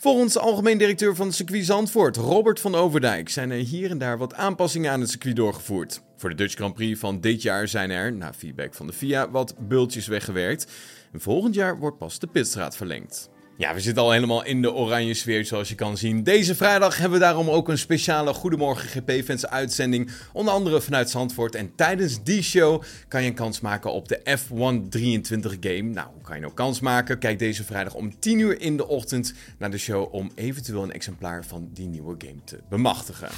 Volgens de algemeen directeur van het circuit Zandvoort, Robert van Overdijk, zijn er hier en daar wat aanpassingen aan het circuit doorgevoerd. Voor de Dutch Grand Prix van dit jaar zijn er, na feedback van de FIA, wat bultjes weggewerkt. En volgend jaar wordt pas de pitstraat verlengd. Ja, we zitten al helemaal in de oranje sfeer, zoals je kan zien. Deze vrijdag hebben we daarom ook een speciale Goedemorgen GP-fans uitzending. Onder andere vanuit Zandvoort. En tijdens die show kan je een kans maken op de F1 23 game. Nou, hoe kan je nou kans maken? Kijk deze vrijdag om 10 uur in de ochtend naar de show om eventueel een exemplaar van die nieuwe game te bemachtigen.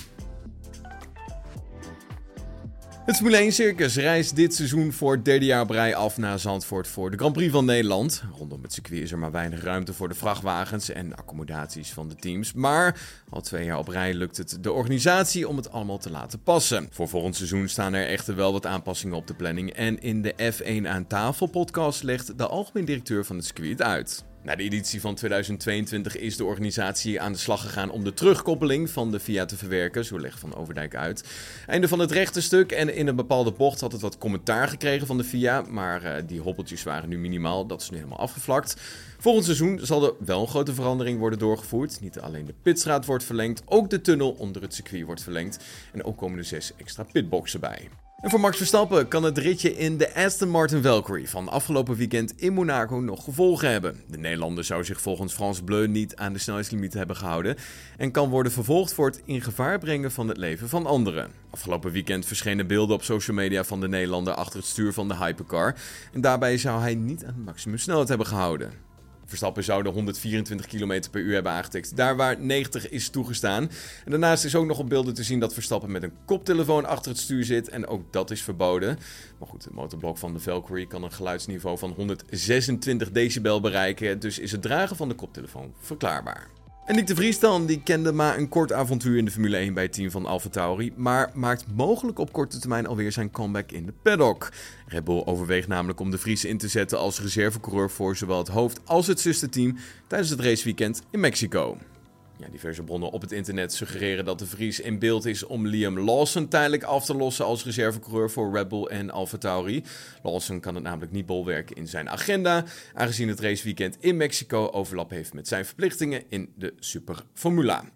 Het Formule 1 Circus reist dit seizoen voor het derde jaar op rij af naar Zandvoort voor de Grand Prix van Nederland. Rondom het circuit is er maar weinig ruimte voor de vrachtwagens en accommodaties van de teams. Maar al twee jaar op rij lukt het de organisatie om het allemaal te laten passen. Voor volgend seizoen staan er echter wel wat aanpassingen op de planning. En in de F1 aan tafel podcast legt de algemeen directeur van het circuit uit. Na de editie van 2022 is de organisatie aan de slag gegaan om de terugkoppeling van de VIA te verwerken, zo legt Van Overdijk uit. Einde van het rechte stuk en in een bepaalde bocht had het wat commentaar gekregen van de VIA, maar uh, die hobbeltjes waren nu minimaal, dat is nu helemaal afgevlakt. Volgend seizoen zal er wel een grote verandering worden doorgevoerd. Niet alleen de pitstraat wordt verlengd, ook de tunnel onder het circuit wordt verlengd en ook komen er zes extra pitboxen bij. En voor Max Verstappen kan het ritje in de Aston Martin Valkyrie van afgelopen weekend in Monaco nog gevolgen hebben. De Nederlander zou zich volgens Frans Bleu niet aan de snelheidslimiet hebben gehouden en kan worden vervolgd voor het in gevaar brengen van het leven van anderen. Afgelopen weekend verschenen beelden op social media van de Nederlander achter het stuur van de hypercar en daarbij zou hij niet aan de maximumsnelheid hebben gehouden. Verstappen zou de 124 km per uur hebben aangetikt, daar waar 90 is toegestaan. En daarnaast is ook nog op beelden te zien dat Verstappen met een koptelefoon achter het stuur zit en ook dat is verboden. Maar goed, het motorblok van de Valkyrie kan een geluidsniveau van 126 decibel bereiken, dus is het dragen van de koptelefoon verklaarbaar. En Nick de Vries die kende maar een kort avontuur in de Formule 1 bij het team van AlphaTauri, maar maakt mogelijk op korte termijn alweer zijn comeback in de paddock. Red Bull overweegt namelijk om de Vries in te zetten als reservecoureur voor zowel het hoofd als het zusterteam tijdens het raceweekend in Mexico. Diverse bronnen op het internet suggereren dat de Vries in beeld is om Liam Lawson tijdelijk af te lossen als reservecoureur voor Red Bull en AlphaTauri. Lawson kan het namelijk niet bolwerken in zijn agenda, aangezien het raceweekend in Mexico overlap heeft met zijn verplichtingen in de Super Formula.